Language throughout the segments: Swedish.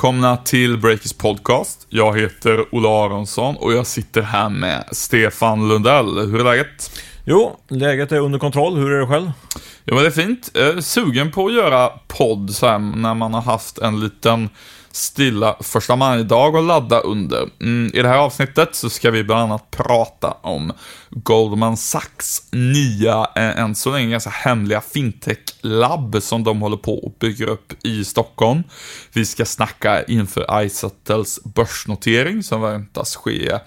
Välkomna till Breakers podcast. Jag heter Ola Aronsson och jag sitter här med Stefan Lundell. Hur är läget? Jo, läget är under kontroll. Hur är det själv? Jo men det är fint. Eh, sugen på att göra podd så här, när man har haft en liten stilla första maj-dag att ladda under. Mm, I det här avsnittet så ska vi bland annat prata om Goldman Sachs nya, eh, än så länge ganska hemliga fintech-labb som de håller på att bygga upp i Stockholm. Vi ska snacka inför iSettles börsnotering som väntas ske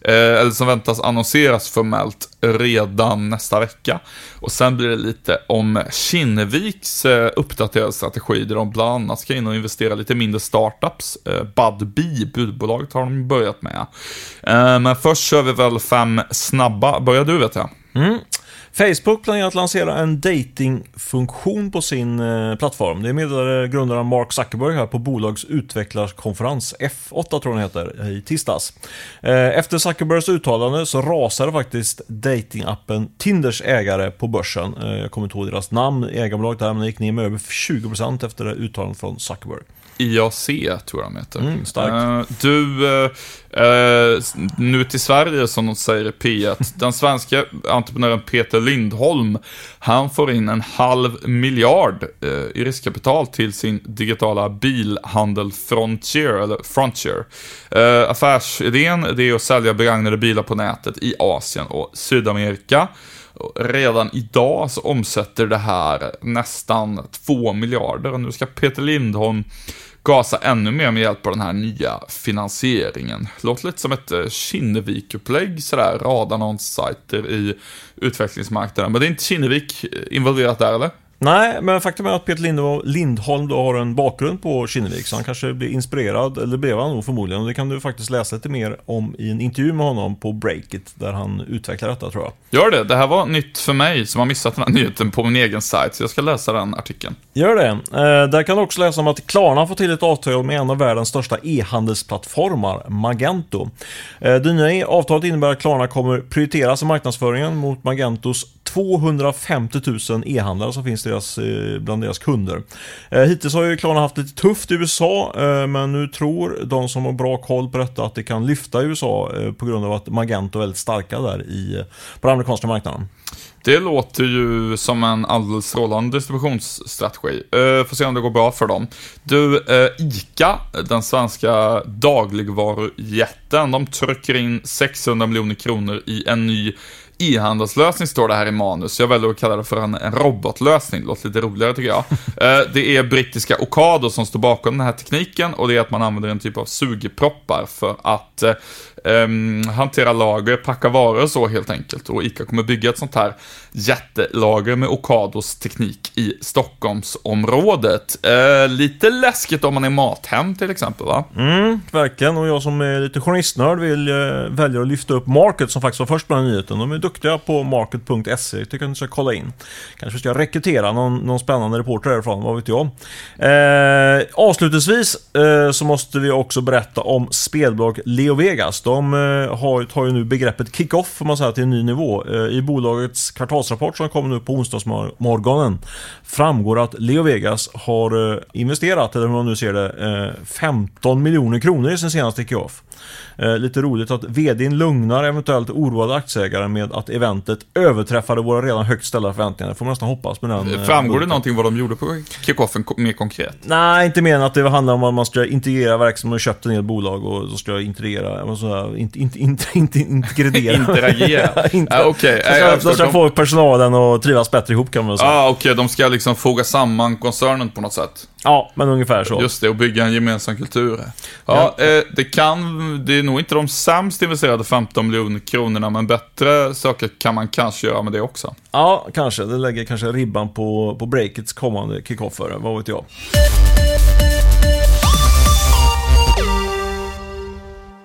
Eh, eller som väntas annonseras formellt redan nästa vecka. Och sen blir det lite om Kinneviks eh, uppdaterade strategi, där de bland annat ska in och investera lite mindre startups. Eh, Budbee, budbolaget, har de börjat med. Eh, men först kör vi väl fem snabba. Börjar du vet jag. Mm. Facebook planerar att lansera en datingfunktion på sin eh, plattform. Det meddelade grundaren Mark Zuckerberg här på bolags utvecklarkonferens, F8 tror jag den heter, i tisdags. Eh, efter Zuckerbergs uttalande så rasade faktiskt datingappen Tinders ägare på börsen. Eh, jag kommer inte ihåg deras namn, ägarbolaget där, men det gick ner med över 20% efter det uttalandet från Zuckerberg. IAC tror jag de heter. Mm, starkt. Du, uh, nu till Sverige som de säger i P1. Den svenska entreprenören Peter Lindholm, han får in en halv miljard uh, i riskkapital till sin digitala bilhandel Frontier, eller Frontier. Eh, affärsidén det är att sälja begagnade bilar på nätet i Asien och Sydamerika. Redan idag så omsätter det här nästan 2 miljarder och nu ska Peter Lindholm gasa ännu mer med hjälp av den här nya finansieringen. Låter lite som ett eh, Kinnevik-upplägg sådär, radannonssajter i utvecklingsmarknaden. Men det är inte Kinnevik eh, involverat där eller? Nej, men faktum är att Peter Lindholm då har en bakgrund på Kinnevik, så han kanske blir inspirerad, eller blev han nog förmodligen. Och det kan du faktiskt läsa lite mer om i en intervju med honom på Breakit, där han utvecklar detta tror jag. Gör det, det här var nytt för mig som har missat den här nyheten på min egen sajt, så jag ska läsa den artikeln. Gör det. Eh, där kan du också läsa om att Klarna får till ett avtal med en av världens största e-handelsplattformar, Magento. Eh, det nya avtalet innebär att Klarna kommer prioriteras i marknadsföringen mot Magentos 250 000 e-handlare som finns deras, eh, bland deras kunder. Eh, hittills har ju Klarna haft lite tufft i USA, eh, men nu tror de som har bra koll på detta att det kan lyfta i USA på grund av att Magento är väldigt starka där i, på den amerikanska marknaden. Det låter ju som en alldeles strålande distributionsstrategi. Uh, får se om det går bra för dem. Du, uh, ICA, den svenska dagligvarujätten, de trycker in 600 miljoner kronor i en ny e-handelslösning står det här i manus. Jag väljer att kalla det för en, en robotlösning. Det låter lite roligare tycker jag. Eh, det är brittiska Ocado som står bakom den här tekniken och det är att man använder en typ av sugeproppar för att um, hantera lager, packa varor och så helt enkelt. Och ICA kommer bygga ett sånt här jättelager med Ocados teknik i Stockholmsområdet. Uh, lite läskigt om man är Mathem till exempel va? Mm, verkligen. Och jag som är lite journalistnörd vill uh, välja att lyfta upp Market som faktiskt var först på den nyheten. De är duktiga på market.se. Jag tycker att ni ska kolla in. Kanske ska rekrytera någon, någon spännande reporter därifrån, vad vet jag. Eh, avslutningsvis eh, så måste vi också berätta om spelbolag Leo Vegas. De eh, har, tar ju nu begreppet kick-off får man säga till en ny nivå. Eh, I bolagets kvartalsrapport som kom nu på onsdagsmorgonen framgår att Leo Vegas har eh, investerat, eller hur man nu ser det, eh, 15 miljoner kronor i sin senaste kick-off. Eh, lite roligt att VDn lugnar eventuellt oroade aktieägare med att eventet överträffade våra redan högt ställda förväntningar. Det får man nästan hoppas med den. Eh, Framgår det någonting vad de gjorde på kickoffen mer konkret? Nej, inte mer än att det handlar om att man ska integrera verksamhet. Man köpt en del bolag och så ska integrera, så inte, inte, inte, inte integrera. Interagera? inte. Ah, okej. Okay. Så, så ska de... få personalen att trivas bättre ihop kan man säga. Ah, okej. Okay. De ska liksom foga samman koncernen på något sätt. Ja, men ungefär så. Just det, och bygga en gemensam kultur. Ja, ja. Eh, det kan, det är nog inte de sämst investerade 15 miljoner kronorna, men bättre saker kan man kanske göra med det också. Ja, kanske. Det lägger kanske ribban på, på breakets kommande kickoffer, vad vet jag.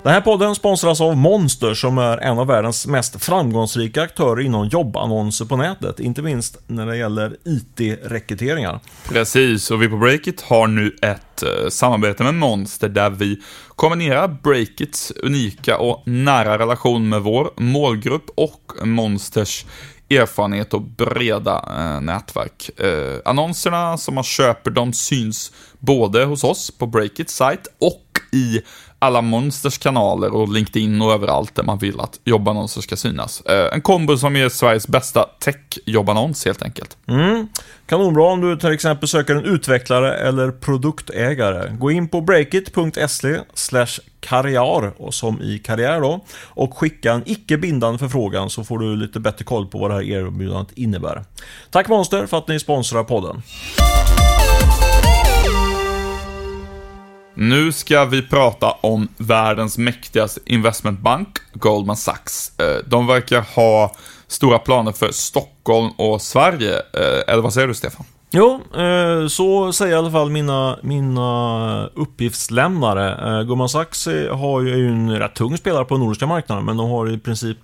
Den här podden sponsras av Monster som är en av världens mest framgångsrika aktörer inom jobbannonser på nätet. Inte minst när det gäller IT-rekryteringar. Precis, och vi på Breakit har nu ett eh, samarbete med Monster där vi kombinerar Breakits unika och nära relation med vår målgrupp och Monsters erfarenhet och breda eh, nätverk. Eh, annonserna som man köper, de syns både hos oss på Breakits sajt och i alla Monsters kanaler och LinkedIn och överallt där man vill att jobbannonser ska synas. Eh, en kombo som är Sveriges bästa tech-jobbannons helt enkelt. Mm. Kanonbra om du till exempel söker en utvecklare eller produktägare. Gå in på breakit.se karriär, och som i karriär då, och skicka en icke bindande förfrågan så får du lite bättre koll på vad det här erbjudandet innebär. Tack Monster för att ni sponsrar podden. Nu ska vi prata om världens mäktigaste investmentbank, Goldman Sachs. Eh, de verkar ha stora planer för Stockholm och Sverige. Eh, eller vad säger du, Stefan? Jo, eh, så säger i alla fall mina, mina uppgiftslämnare. Goldman Sachs har ju en rätt tung spelare på den nordiska marknaden, men de har i princip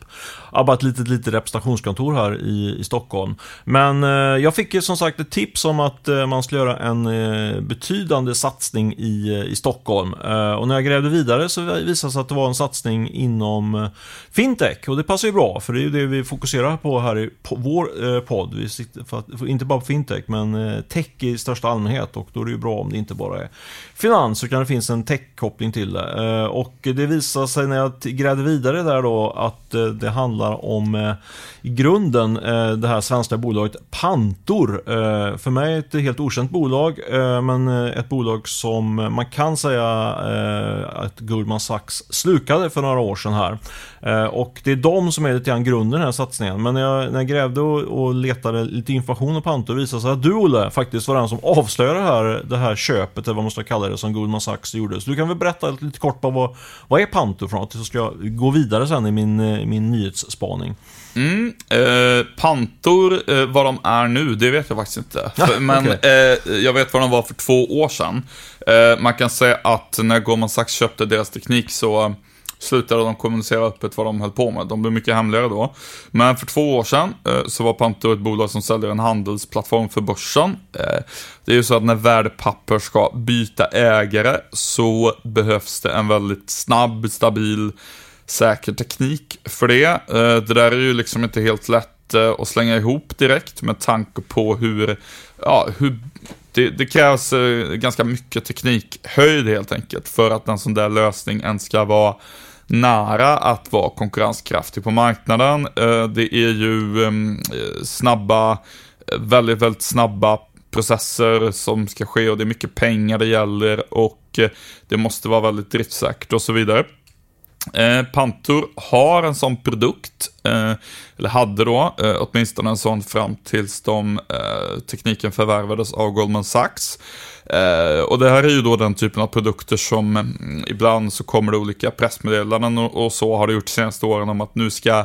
ja, bara ett litet, litet representationskontor här i, i Stockholm. Men eh, jag fick som sagt ett tips om att eh, man skulle göra en eh, betydande satsning i, eh, i Stockholm. Eh, och när jag grävde vidare så visade det sig att det var en satsning inom eh, fintech. Och det passar ju bra, för det är ju det vi fokuserar på här i på vår eh, podd. Vi sitter för att, för inte bara på fintech, men eh, tech i största allmänhet. Och då är det ju bra om det inte bara är finans, utan det finns en tech-koppling till det. och det visade sig när jag grävde vidare där då att det handlar handlar om eh, i grunden eh, det här svenska bolaget Pantor. Eh, för mig ett helt okänt bolag, eh, men eh, ett bolag som man kan säga eh, att Goldman Sachs slukade för några år sedan här. Eh, och det är de som är lite grann grunden i den här satsningen. Men när jag, när jag grävde och, och letade lite information om Pantor visade sig att du Olle faktiskt var den som avslöjade det här, det här köpet, eller vad man ska kalla det, som Goldman Sachs gjorde. Så du kan väl berätta lite kort på vad, vad är Pantor för något? Så ska jag gå vidare sen i min, eh, min nyhets spaning. Mm, eh, Pantor, eh, vad de är nu, det vet jag faktiskt inte. För, men okay. eh, jag vet vad de var för två år sedan. Eh, man kan säga att när Goldman Sachs köpte deras teknik så slutade de kommunicera öppet vad de höll på med. De blev mycket hemligare då. Men för två år sedan eh, så var Pantor ett bolag som säljer en handelsplattform för börsen. Eh, det är ju så att när värdepapper ska byta ägare så behövs det en väldigt snabb, stabil säker teknik för det. Eh, det där är ju liksom inte helt lätt eh, att slänga ihop direkt med tanke på hur, ja, hur det, det, krävs eh, ganska mycket teknikhöjd helt enkelt för att en sån där lösning ens ska vara nära att vara konkurrenskraftig på marknaden. Det är ju ehm, snabba, väldigt, väldigt snabba processer som ska ske och det är mycket pengar det gäller och det måste vara väldigt driftsäkert och så vidare. Eh, Pantor har en sån produkt, eh, eller hade då eh, åtminstone en sån fram tills de, eh, tekniken förvärvades av Goldman Sachs. Eh, och det här är ju då den typen av produkter som mm, ibland så kommer det olika pressmeddelanden och, och, så har det gjort de senaste åren om att nu ska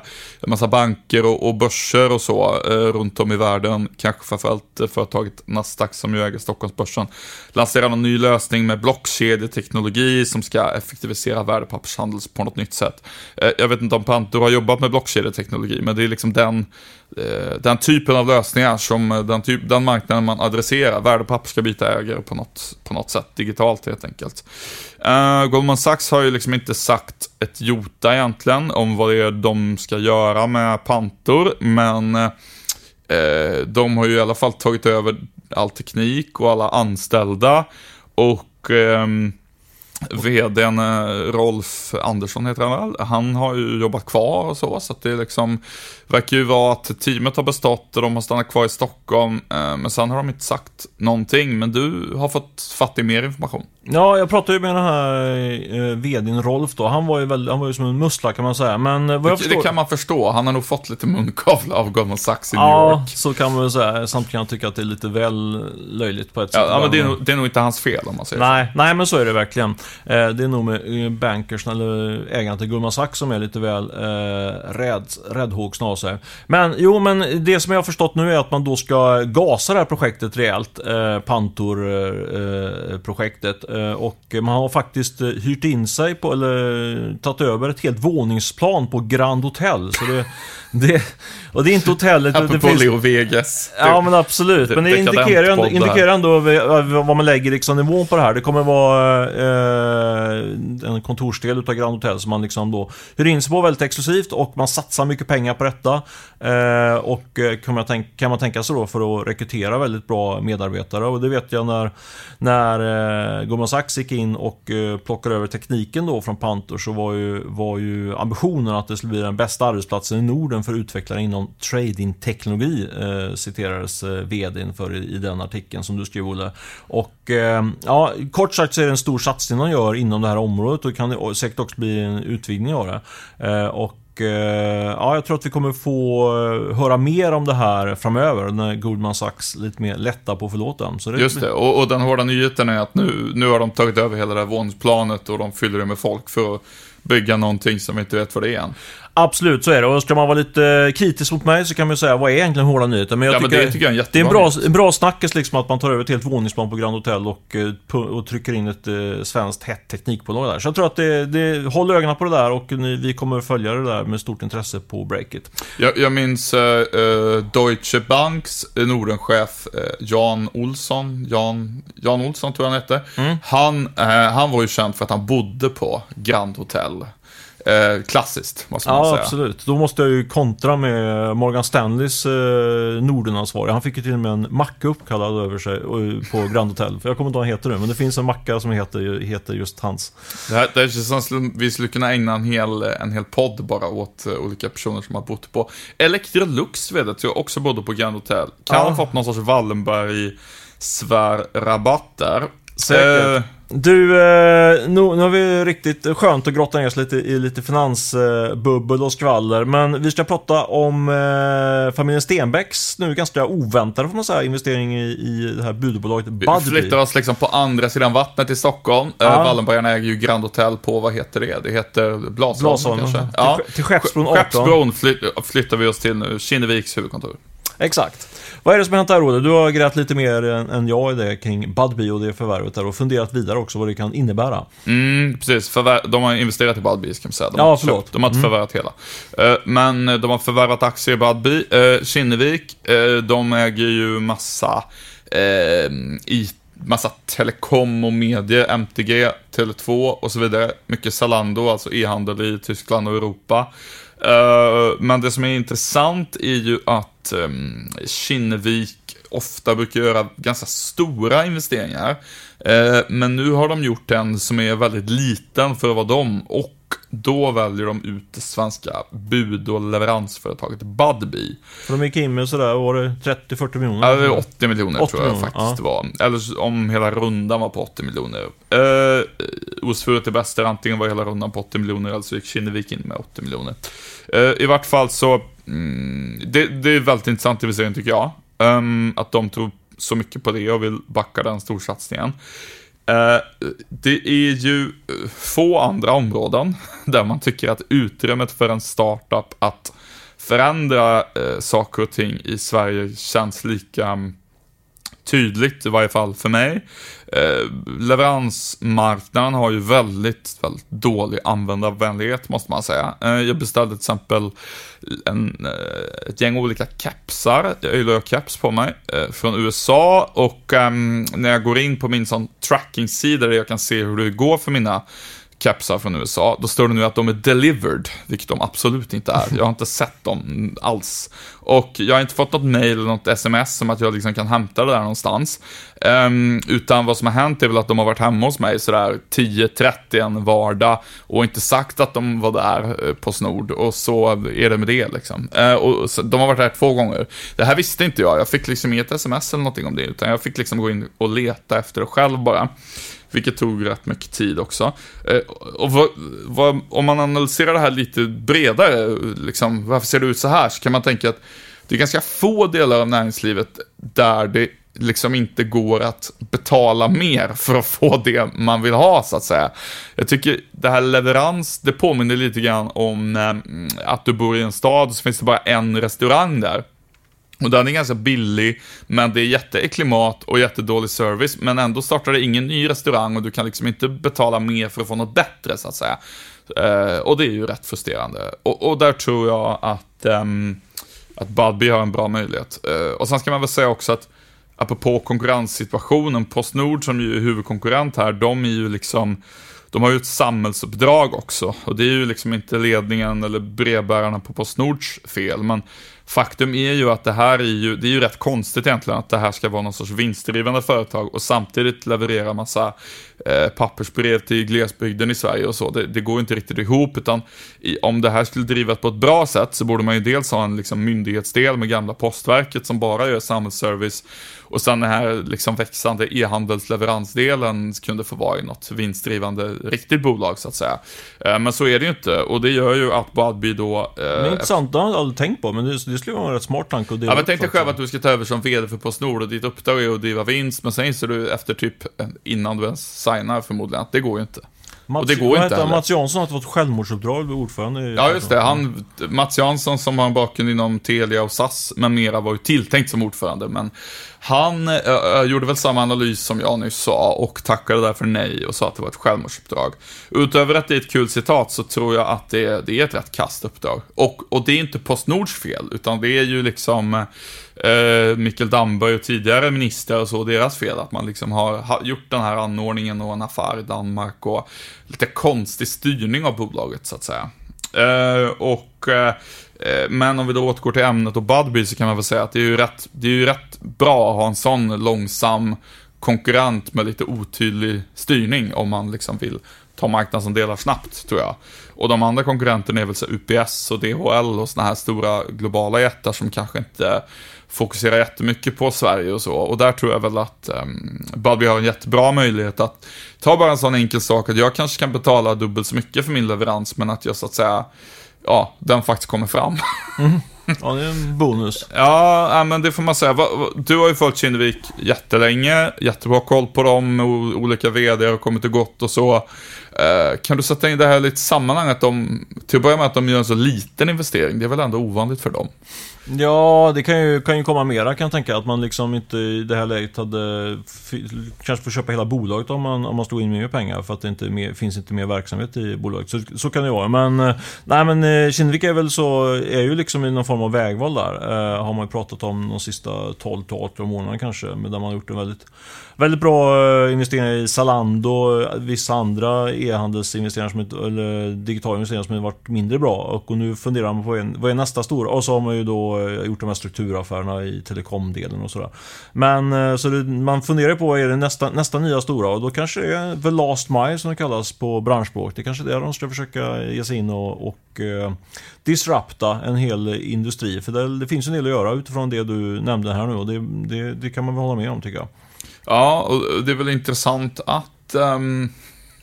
en massa banker och, och börser och så eh, runt om i världen, kanske framförallt företaget Nasdaq som ju äger Stockholmsbörsen, lansera någon ny lösning med blockkedjeteknologi som ska effektivisera värdepappershandel på något nytt sätt. Eh, jag vet inte om Pantor har jobbat med blockkedjeteknologi, men det är liksom den eh, den typen av lösningar som eh, den, typ, den marknaden man adresserar. Värdepapper ska byta ägare på något, på något sätt, digitalt helt enkelt. Uh, Goldman Sachs har ju liksom inte sagt ett jota egentligen om vad det är de ska göra med pantor, men uh, de har ju i alla fall tagit över all teknik och alla anställda och um, vdn eh, Rolf Andersson heter han väl. Han har ju jobbat kvar och så, så att det är liksom verkar ju vara att teamet har bestått och de har stannat kvar i Stockholm. Eh, men sen har de inte sagt någonting, men du har fått fatt i mer information. Ja, jag pratade ju med den här eh, vdn Rolf då. Han var ju, väldigt, han var ju som en mussla kan man säga. Men eh, vad jag det, förstår... det kan man förstå. Han har nog fått lite munkavle av Goldman Sachs i New York. Ja, så kan man väl säga. Samtidigt kan jag tycka att det är lite väl löjligt på ett sätt. Ja, men det är, nog, det är nog inte hans fel om man säger nej, så. Nej, men så är det verkligen. Eh, det är nog med bankers eller ägarna till Goldman Sachs som är lite väl eh, rädd, räddhågsna av sig. Men jo, men det som jag har förstått nu är att man då ska gasa det här projektet rejält. Eh, Pantor-projektet. Eh, eh, eh, och man har faktiskt eh, hyrt in sig på, eller tagit över ett helt våningsplan på Grand Hotel. Så det, det, och det är inte hotellet. Apropå det finns... Leo Vegas. Ja, men absolut. Men det indikerar ändå, indikerar ändå vad man lägger liksom nivån på det här. Det kommer vara en kontorsdel utav Grand Hotel som man liksom då hyr in sig på väldigt exklusivt och man satsar mycket pengar på detta. Eh, och eh, kan man, tänka, kan man tänka sig då för att rekrytera väldigt bra medarbetare och det vet jag när, när eh, Goldman Sachs gick in och eh, plockade över tekniken då från Pantor så var ju, var ju ambitionen att det skulle bli den bästa arbetsplatsen i Norden för utvecklare inom tradingteknologi eh, citerades eh, vdn för i, i den artikeln som du skrev Olle. Och eh, ja, kort sagt så är det en stor satsning de gör inom det här området och det kan säkert också bli en utvidgning av det. Eh, och eh, ja, jag tror att vi kommer få eh, höra mer om det här framöver när Goldman Sachs lite mer lättar på förlåten. Så det Just det, och, och, den hårda nyheten är att nu, nu har de tagit över hela det här våningsplanet och de fyller det med folk för att bygga någonting som vi inte vet vad det är än. Absolut, så är det. Och ska man vara lite kritisk mot mig så kan man säga, vad är egentligen hårda nyheter? Men jag ja, tycker, men det tycker jag är en Det är en bra, en bra snackis liksom att man tar över ett helt våningsplan på Grand Hotel och, eh, och trycker in ett uh, svenskt hett teknikbolag där. Så jag tror att det, det håll ögonen på det där och ni, vi kommer följa det där med stort intresse på Breakit. Jag, jag minns uh, Deutsche Banks Nordenchef uh, Jan Olsson, Jan, Jan Olsson tror jag han hette. Mm. Han, han var ju känd för att han bodde på Grand Hotel. Eh, klassiskt, måste man ja, säga. Absolut. Då måste jag ju kontra med Morgan Stanleys eh, Nordenansvarig. Han fick ju till och med en macka uppkallad över sig eh, på Grand Hotel. För jag kommer inte ihåg vad han heter nu, men det finns en macka som heter, heter just hans. Det, här, det känns som vi skulle kunna ägna en hel, en hel podd bara åt uh, olika personer som har bott på. Electrolux vet jag också bodde på Grand Hotel. Kan ja. ha fått någon sorts Wallenberg-svärrabatt där. Säkert. Du, eh, nu, nu har vi riktigt skönt att grotta ner oss lite i lite finansbubbel och skvaller. Men vi ska prata om eh, familjen Stenbecks nu ganska oväntade får man säga investering i, i det här budbolaget Budbee. Vi flyttar oss liksom på andra sidan vattnet i Stockholm. Ja. Eh, Wallenbergarna äger ju Grand Hotel på, vad heter det? Det heter Blasholm kanske? Till, ja. till Skeppsbron 18. Skeppsbron flyttar vi oss till nu, Kinneviks huvudkontor. Exakt. Vad är det som har hänt där Olle? Du har grävt lite mer än, jag i det kring Budbee och det förvärvet där och funderat vidare också vad det kan innebära. Mm, precis. Förvär de har investerat i Budbee, ska man säga. De ja, förlåt. Köpt, de har inte mm. förvärvat hela. Uh, men de har förvärvat aktier i Budbee. Uh, Kinnevik, de äger ju massa i massa telekom och medier, MTG, Tele2 och så vidare. Mycket Zalando, alltså e-handel i Tyskland och Europa. men det som är intressant är ju att um, Kinnevik ofta brukar göra ganska stora investeringar. Uh, men nu har de gjort en som är väldigt liten för att vara dem och då väljer de ut det svenska bud och leveransföretaget Budbee. För de gick in med sådär, var det 30-40 miljoner? Ja, 80 miljoner 80 tror jag miljoner, faktiskt ja. var. Eller om hela rundan var på 80 miljoner. Eh, osvuret är bäst, antingen var hela rundan på 80 miljoner eller så gick Kinnevik in med 80 miljoner. Eh, I vart fall så Mm, det, det, är väldigt intressant i viseringen tycker jag. Um, att de tror så mycket på det och vill backa den storsatsningen. Uh, det är ju eh, få andra områden där man tycker att utrymmet för en startup att förändra uh, saker och ting i Sverige känns lika um, tydligt, i varje fall för mig. Eh, leveransmarknaden har ju väldigt, väldigt dålig användarvänlighet, måste man säga. Eh, jag beställde till exempel en, eh, ett gäng olika kepsar, jag gillar keps på mig, eh, från USA och ehm, när jag går in på min sån tracking-sida där jag kan se hur det går för mina kepsar från USA, då står det nu att de är delivered, vilket de absolut inte är. Jag har inte sett dem alls. Och jag har inte fått något mail eller något sms som att jag liksom kan hämta det där någonstans. Um, utan vad som har hänt är väl att de har varit hemma hos mig sådär 10.30 en vardag och inte sagt att de var där eh, på Snord och så är det med det liksom. Uh, och så, de har varit där två gånger. Det här visste inte jag, jag fick liksom inget sms eller någonting om det, utan jag fick liksom gå in och leta efter det själv bara. Vilket tog rätt mycket tid också. Eh, och vad, vad, om man analyserar det här lite bredare, liksom, varför ser det ut så här? Så kan man tänka att det är ganska få delar av näringslivet där det liksom inte går att betala mer för att få det man vill ha, så att säga. Jag tycker det här leverans, det påminner lite grann om eh, att du bor i en stad och så finns det bara en restaurang där. Och den är ganska billig, men det är jätteäcklig mat och jättedålig service, men ändå startar det ingen ny restaurang och du kan liksom inte betala mer för att få något bättre, så att säga. Eh, och det är ju rätt frustrerande. Och, och där tror jag att, um, att Budbee har en bra möjlighet. Eh, och sen ska man väl säga också att apropå konkurrenssituationen, Postnord som ju är huvudkonkurrent här, de är ju liksom de har ju ett samhällsuppdrag också och det är ju liksom inte ledningen eller brevbärarna på Postnords fel, men faktum är ju att det här är ju, det är ju rätt konstigt egentligen att det här ska vara någon sorts vinstdrivande företag och samtidigt leverera massa eh, pappersbrev till glesbygden i Sverige och så. Det, det går inte riktigt ihop, utan i, om det här skulle drivas på ett bra sätt så borde man ju dels ha en liksom, myndighetsdel med gamla postverket som bara gör samhällsservice och sen den här liksom växande e-handelsleveransdelen kunde få vara i något vinstdrivande riktigt bolag så att säga. Eh, men så är det ju inte och det gör ju att Budbee då... Eh, det är intressant, det har jag aldrig tänkt på, men det, det skulle vara en rätt smart tanke att dela Ja, men tänk dig själv att du ska ta över som vd för Postnord och ditt uppdrag är att driva vinst, men sen inser du efter typ innan du ens signar förmodligen att det går ju inte. Mats, och det går inte heller. Mats Jansson har fått självmordsuppdrag vid ordförande i Ja, just det. Han, Mats Jansson som har en bakgrund inom Telia och SAS med mera var ju tilltänkt som ordförande, men han äh, gjorde väl samma analys som jag nyss sa och tackade därför nej och sa att det var ett självmordsuppdrag. Utöver att det är ett kul citat så tror jag att det, det är ett rätt kast uppdrag. Och, och det är inte Postnords fel, utan det är ju liksom eh, Mikael Damberg och tidigare ministrar och så, deras fel att man liksom har, har gjort den här anordningen och en affär i Danmark och lite konstig styrning av bolaget så att säga. Eh, och eh, eh, men om vi då återgår till ämnet och Budbee så kan man väl säga att det är ju rätt, det är ju rätt bra att ha en sån långsam konkurrent med lite otydlig styrning om man liksom vill ta marknadsandelar snabbt, tror jag. Och de andra konkurrenterna är väl så UPS och DHL och sådana här stora globala jättar som kanske inte fokuserar jättemycket på Sverige och så. Och där tror jag väl att um, Budbee har en jättebra möjlighet att ta bara en sån enkel sak att jag kanske kan betala dubbelt så mycket för min leverans, men att jag så att säga ja, den faktiskt kommer fram. Mm. Ja, det är en bonus. ja, men det får man säga. Du har ju följt Kinnevik jättelänge, jättebra koll på dem, olika vd har kommit och gått och så. Eh, kan du sätta in det här lite sammanhang, att de, till att börja med att de gör en så liten investering, det är väl ändå ovanligt för dem? Ja, det kan ju, kan ju komma mera kan jag tänka. Att man liksom inte i det här läget hade kanske får köpa hela bolaget om man, om man stod in med pengar för att det inte mer, finns inte mer verksamhet i bolaget. Så, så kan det vara. Men, eh, nej, men eh, Kinnevik är väl så, är ju liksom i någon form av vägval där. Eh, har man ju pratat om de sista 12-18 månaderna kanske. Där man har gjort en väldigt Väldigt bra eh, investeringar i Zalando, vissa andra e-handelsinvesteringar som eller digitala investeringar som har varit mindre bra. Och nu funderar man på en, vad är nästa stora? Och så har man ju då eh, gjort de här strukturaffärerna i telekomdelen och sådär. Men eh, så det, man funderar på vad är det nästa, nästa nya stora? Och då kanske det är the last mile som det kallas på branschspråk. Det är kanske är där de ska försöka ge sig in och, och disrupta en hel industri. För det, det, finns en del att göra utifrån det du nämnde här nu och det, det, det kan man väl hålla med om tycker jag. Ja, och det är väl intressant att um,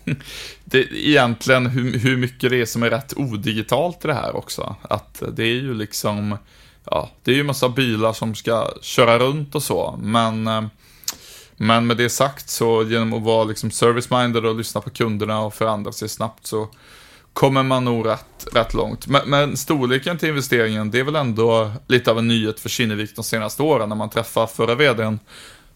det, egentligen hur, hur mycket det är som är rätt odigitalt i det här också. Att det är ju liksom, ja, det är ju massa bilar som ska köra runt och så, men um, men med det sagt så genom att vara liksom service-minded och lyssna på kunderna och förändra sig snabbt så kommer man nog rätt, rätt långt. Men, men, storleken till investeringen, det är väl ändå lite av en nyhet för Kinnevik de senaste åren när man träffar förra vdn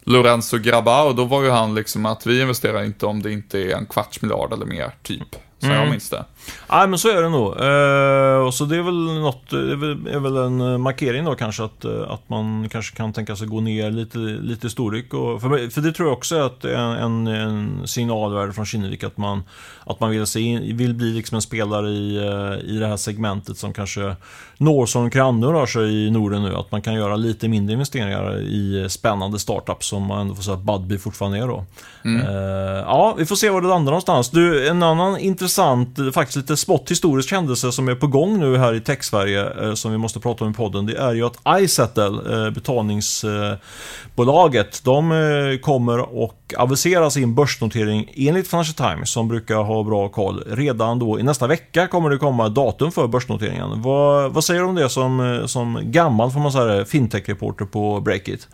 Lorenzo Grabau, då var ju han liksom att vi investerar inte om det inte är en kvarts miljard eller mer, typ. Så mm. jag minns det. Nej, men så är det nog. Eh, och så det är väl något, det är väl, är väl en eh, markering då kanske att, eh, att man kanske kan tänka sig gå ner lite, lite storlek. Och, för, för det tror jag också är att en, en signalvärde från Kinnevik att man, att man vill, se in, vill bli liksom en spelare i, eh, i det här segmentet som kanske når som Kranne rör sig i Norden nu. Att man kan göra lite mindre investeringar i spännande startups som man ändå får säga att Budbee fortfarande är då. Mm. Eh, ja, vi får se var det landar någonstans. Du, en annan intressant, faktiskt lite smått historisk händelse som är på gång nu här i Tech-Sverige eh, som vi måste prata om i podden. Det är ju att iSettle, eh, betalningsbolaget, de eh, kommer och avisera sin börsnotering enligt Financial Times som brukar ha bra koll. Redan då i nästa vecka kommer det komma datum för börsnoteringen. Vad, vad säger du om det som, som gammal, får man säga fintech-reporter på Breakit?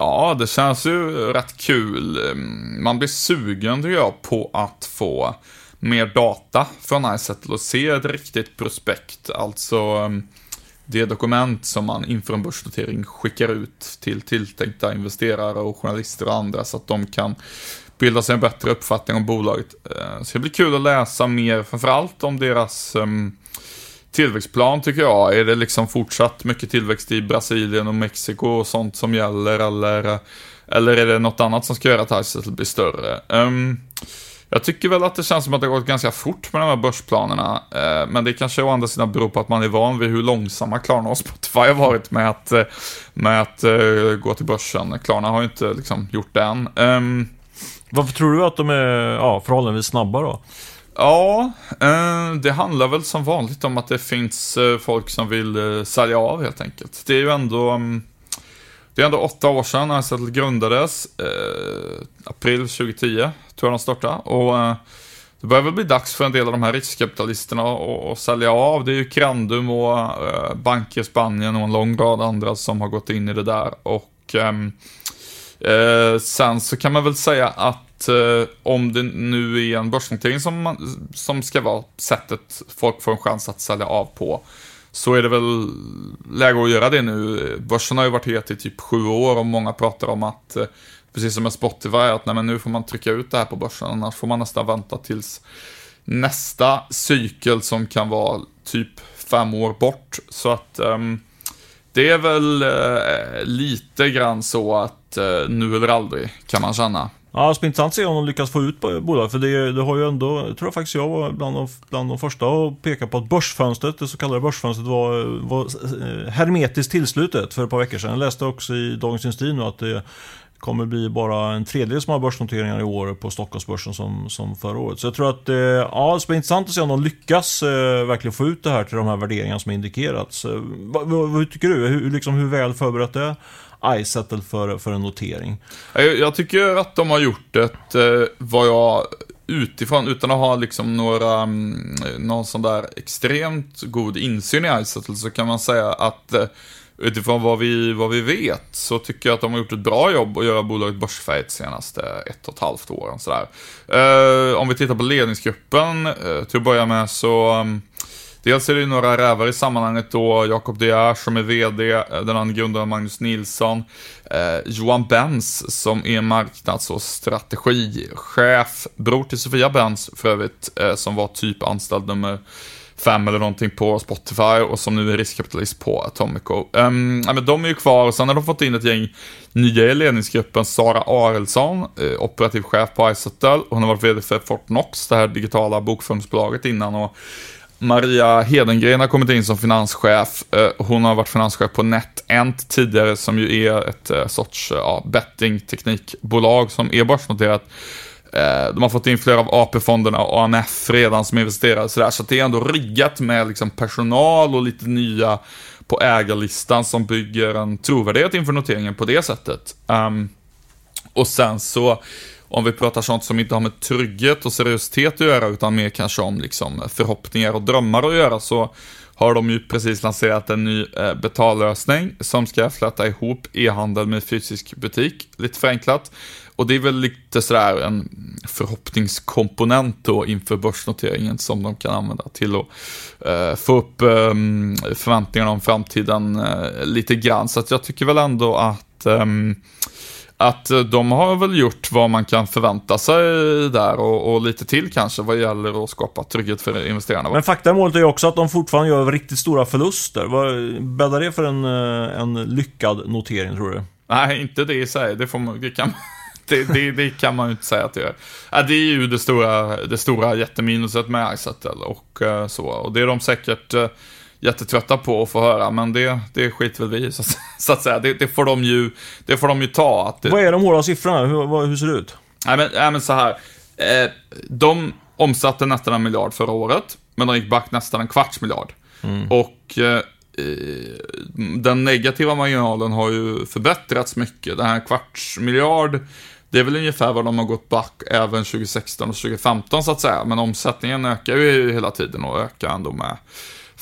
Ja, det känns ju rätt kul. Ehm, man blir sugen, tycker jag, på att få mer data från iSettle och se ett riktigt prospekt. Alltså ehm, det dokument som man inför en börsnotering skickar ut till tilltänkta investerare och journalister och andra så att de kan bilda sig en bättre uppfattning om bolaget. Eh, så det blir kul att läsa mer, framförallt om deras ehm, tillväxtplan tycker jag. Är det liksom fortsatt mycket tillväxt i Brasilien och Mexiko och sånt som gäller eller, eh, eller är det något annat som ska göra att Izettle blir större? Ehm, jag tycker väl att det känns som att det har gått ganska fort med de här börsplanerna. Eh, men det kanske å andra sidan beror på att man är van vid hur långsamma Klarna och Spotify har varit med att, eh, med att uh, gå till börsen. Klarna har ju inte liksom gjort det än. Um, Varför tror du att de är ja, förhållandevis snabba då? Ja, det handlar väl som vanligt om att det finns folk som vill sälja av helt enkelt. Det är ju ändå um, det är ändå åtta år sedan Izettle grundades. Eh, april 2010 tror jag de startade. Och eh, det börjar väl bli dags för en del av de här riskkapitalisterna att sälja av. Det är ju Crandum och eh, banker i Spanien och en lång rad andra som har gått in i det där. Och ehm, eh, sen så kan man väl säga att eh, om det nu är en börsnotering som, man, som ska vara sättet folk får en chans att sälja av på så är det väl läge att göra det nu. Börsen har ju varit het i typ sju år och många pratar om att, eh, precis som med Spotify, att nej, men nu får man trycka ut det här på börsen, annars får man nästan vänta tills nästa cykel som kan vara typ fem år bort. Så att um, det är väl uh, lite grann så att uh, nu eller aldrig, kan man känna. Ja, det ska bli intressant att se om de lyckas få ut bolag. För det, det har ju ändå, jag tror faktiskt jag var bland de, bland de första att peka på att börsfönstret, det så kallade börsfönstret, var, var eh, hermetiskt tillslutet för ett par veckor sedan. Jag läste också i Dagens Industri nu att det kommer bli bara en tredjedel som har börsnoteringar i år på Stockholmsbörsen som, som förra året. Så jag tror att eh, ja, det ska bli intressant att se om de lyckas eh, verkligen få ut det här till de här värderingarna som indikerats. Eh, vad, vad, vad, tycker du? Hur, liksom, hur väl förberett är iSettle för, för en notering. Jag, jag tycker att de har gjort ett, eh, vad jag utifrån, utan att ha liksom några, mm, någon sån där extremt god insyn i iSettle, så kan man säga att eh, utifrån vad vi, vad vi vet så tycker jag att de har gjort ett bra jobb att göra bolaget börsfärdigt senaste ett och ett halvt åren. Sådär. Eh, om vi tittar på ledningsgruppen, till att börja med så mm, Dels är det några rävar i sammanhanget då, Jakob De Geer som är VD, eh, den andra grundaren Magnus Nilsson, eh, Johan Benz som är marknads och strategichef, bror till Sofia Benz för övrigt, eh, som var typ anställd nummer fem eller någonting på Spotify och som nu är riskkapitalist på Atomico. Um, ehm, ja, men de är ju kvar och sen har de fått in ett gäng nya i ledningsgruppen. Sara Arelsson, eh, operativ chef på Izettle. Hon har varit vd för Fortnox, det här digitala bokföringsbolaget innan och Maria Hedengren har kommit in som finanschef. Eh, hon har varit finanschef på NetEnt tidigare, som ju är ett eh, sorts eh, ja, bettingteknikbolag som är börsnoterat. De har fått in flera av AP-fonderna och AMF redan som investerare, så, så det är ändå riggat med liksom personal och lite nya på ägarlistan som bygger en trovärdighet inför noteringen på det sättet. Um, och sen så om vi pratar sånt som inte har med trygghet och seriositet att göra, utan mer kanske om liksom förhoppningar och drömmar att göra, så har de ju precis lanserat en ny eh, betallösning som ska fläta ihop e-handel med fysisk butik, lite förenklat. Och det är väl lite sådär en förhoppningskomponent då inför börsnoteringen som de kan använda till att eh, få upp eh, förväntningarna om framtiden eh, lite grann. Så att jag tycker väl ändå att ehm, att eh, de har väl gjort vad man kan förvänta sig där och, och, lite till kanske vad gäller att skapa trygghet för investerarna. Men faktamålet är ju också att de fortfarande gör riktigt stora förluster. Vad bäddar det för en, eh, en lyckad notering tror du? Nej, inte det i sig. Det, får man, det, kan, det, det, det, kan man ju inte säga att det gör. Det är ju det stora, det stora jätteminuset med Izettle och uh, så. Och det är de säkert jättetrötta på att få höra, men det, det skiter väl vi i, så, så, att säga. Det, det, får de ju, det får de ju ta. Att det... Vad är de hårda siffrorna? Hur, hur ser det ut? Nej, men, nej, men så här. Eh, de omsatte nästan en miljard förra året, men de gick back nästan en kvarts miljard. Mm. Och eh, den negativa marginalen har ju förbättrats mycket. Den här kvarts miljard, det är väl ungefär vad de har gått back även 2016 och 2015 så att säga. Men omsättningen ökar ju hela tiden och ökar ändå med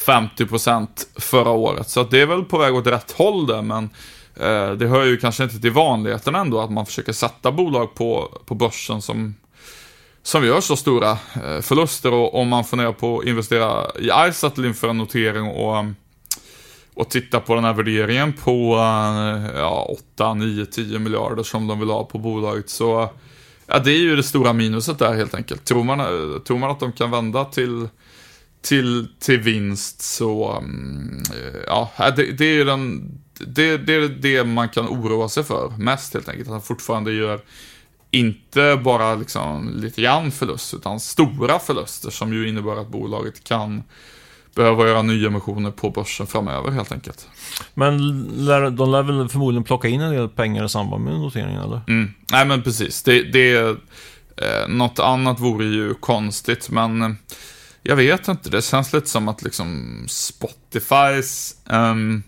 50% förra året. Så det är väl på väg åt rätt håll där, men eh, det hör ju kanske inte till vanligheten ändå att man försöker sätta bolag på, på börsen som, som gör så stora eh, förluster. Och om man funderar på att investera i iSettle inför en notering och, och titta på den här värderingen på eh, ja, 8, 9, 10 miljarder som de vill ha på bolaget så Ja, det är ju det stora minuset där helt enkelt. Tror man, eh, tror man att de kan vända till till, till vinst så, mm, ja, det, det är ju den, det, det är det man kan oroa sig för mest helt enkelt. Att han fortfarande gör inte bara liksom lite grann förlust, utan stora förluster som ju innebär att bolaget kan behöva göra nyemissioner på börsen framöver helt enkelt. Men de lär väl förmodligen plocka in en del pengar i samband med noteringen eller? Mm. Nej men precis, det, det eh, något annat vore ju konstigt men eh, jag vet inte, det känns lite som att liksom Spotifys ehm, um,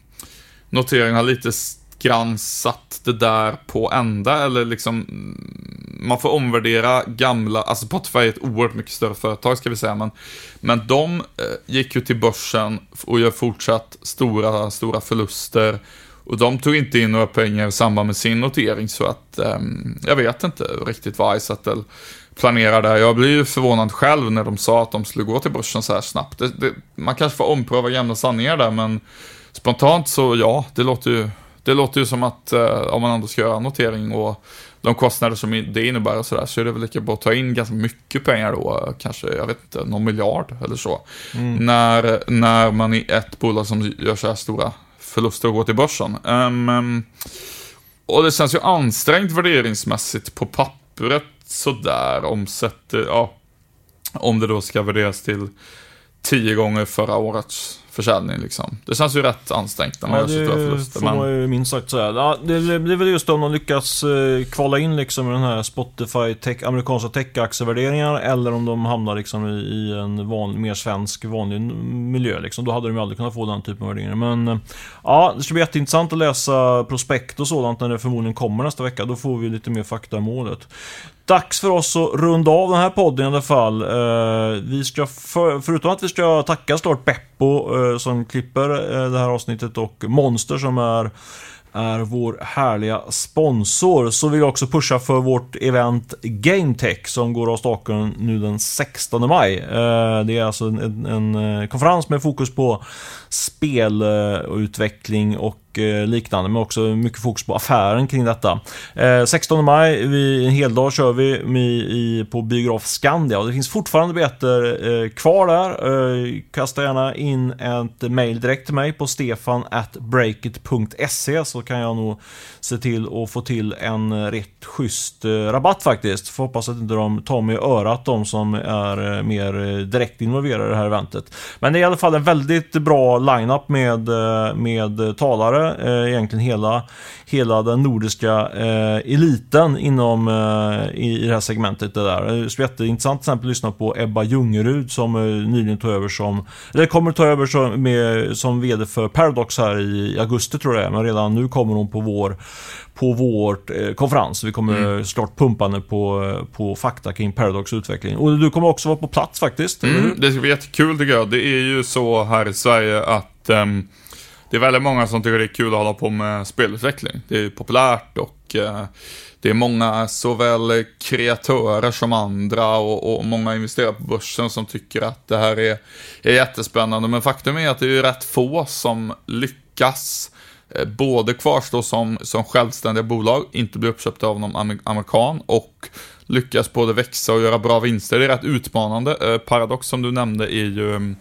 notering har lite grann satt det där på ända eller liksom mm, man får omvärdera gamla, alltså Spotify är ett oerhört mycket större företag ska vi säga, men, men de eh, gick ju till börsen och gör fortsatt stora, stora förluster. Och de tog inte in några pengar i samband med sin notering, så att eh, jag vet inte riktigt vad Izettle planerar där. Jag blir ju förvånad själv när de sa att de skulle gå till börsen så här snabbt. Det, det, man kanske får ompröva gamla sanningar där, men spontant så ja, det låter ju, det låter ju som att eh, om man ändå ska göra notering och de kostnader som det innebär och sådär, så är det väl lika bra att ta in ganska mycket pengar då, kanske, jag vet inte, någon miljard eller så. Mm. När, när man i ett bolag som gör så här stora förluster och går till börsen. Um, och det känns ju ansträngt värderingsmässigt på pappret sådär, omsätter, ja, om det då ska värderas till tio gånger förra årets försäljning liksom. Det känns ju rätt ansträngt när man ja, gör så förluster. Får man ju minst sagt säga. Ja, det, är väl just om de lyckas eh, kvala in liksom i den här Spotify tech, amerikanska tech-aktievärderingar eller om de hamnar liksom i, i en van, mer svensk vanlig miljö liksom. Då hade de ju aldrig kunnat få den typen av värderingar. Men eh, ja, det ska bli jätteintressant att läsa prospekt och sådant när det förmodligen kommer nästa vecka. Då får vi lite mer fakta i målet. Dags för oss att runda av den här podden i alla fall. Eh, vi ska för, förutom att vi ska tacka såklart Beppo eh, som klipper eh, det här avsnittet och Monster som är är vår härliga sponsor. Så vill jag också pusha för vårt event GameTech som går av staken nu den 16 maj. Det är alltså en, en konferens med fokus på spelutveckling och och eh, liknande, men också mycket fokus på affären kring detta. Eh, 16 maj, vi, en hel dag kör vi på Biograf Skandia och det finns fortfarande biljetter eh, kvar där. kasta gärna in ett mail direkt till mig på stefan.breakit.se så kan jag nog se till att få till en rätt schysst rabatt faktiskt. Får hoppas att inte de tar mig i örat, de som är mer direkt involverade i det här eventet. Men det är i alla fall en väldigt bra lineup med, med talare eh, egentligen hela, hela den nordiska eh, eliten inom eh, i, i det här segmentet. Det där. Är jätteintressant till exempel att lyssna på Ebba Ljungerud som eh, nyligen tog över som, eller kommer ta över som, med, som VD för Paradox här i, augusti tror jag men redan nu kommer hon på vår på vårt eh, konferens. Vi kommer mm. snart pumpande på, på fakta kring Paradox utveckling. Och du kommer också vara på plats faktiskt. Mm, det ska bli jättekul tycker jag. Det är ju så här i Sverige att um, det är väldigt många som tycker det är kul att hålla på med spelutveckling. Det är populärt och eh, det är många såväl kreatörer som andra och, och, många investerare på börsen som tycker att det här är, är jättespännande. Men faktum är att det är rätt få som lyckas eh, både kvarstå som, som självständiga bolag, inte bli uppköpta av någon amerikan och lyckas både växa och göra bra vinster. Det är rätt utmanande. Eh, Paradox som du nämnde är ju mm,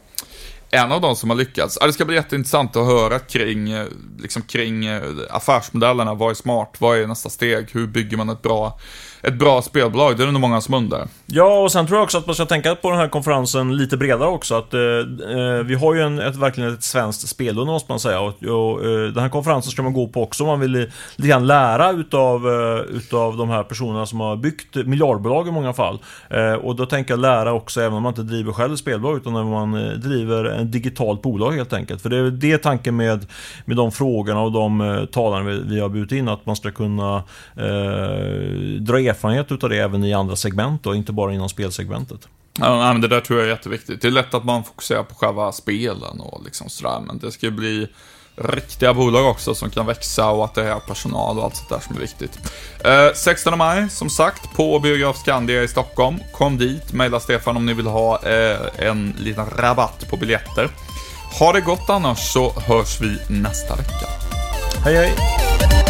en av de som har lyckats. Ja, det ska bli jätteintressant att höra kring, eh, liksom kring eh, affärsmodellerna. Vad är smart? Vad är nästa steg? Hur bygger man ett bra ett bra spelbolag, det är det nog många som undrar. Ja, och sen tror jag också att man ska tänka på den här konferensen lite bredare också. Att, eh, eh vi har ju en, ett, verkligen ett svenskt spelunder, måste man säga. Och, och eh, den här konferensen ska man gå på också om man vill lite grann lära utav, eh, utav de här personerna som har byggt miljardbolag i många fall. Eh, och då tänker jag lära också även om man inte driver själv spelbolag utan när man eh, driver en digitalt bolag helt enkelt. För det är det tanken med, med de frågorna och de eh, talarna vi, vi har bjudit in. Att man ska kunna eh, dra erfarenhet utav det även i andra segment och inte bara inom spelsegmentet. Ja, men det där tror jag är jätteviktigt. Det är lätt att man fokuserar på själva spelen och liksom sådär, men det ska ju bli riktiga bolag också som kan växa och att det är personal och allt sånt där som är viktigt. Eh, 16 maj, som sagt, på Biograf Skandia i Stockholm. Kom dit, mejla Stefan om ni vill ha eh, en liten rabatt på biljetter. Ha det gott annars så hörs vi nästa vecka. Hej hej!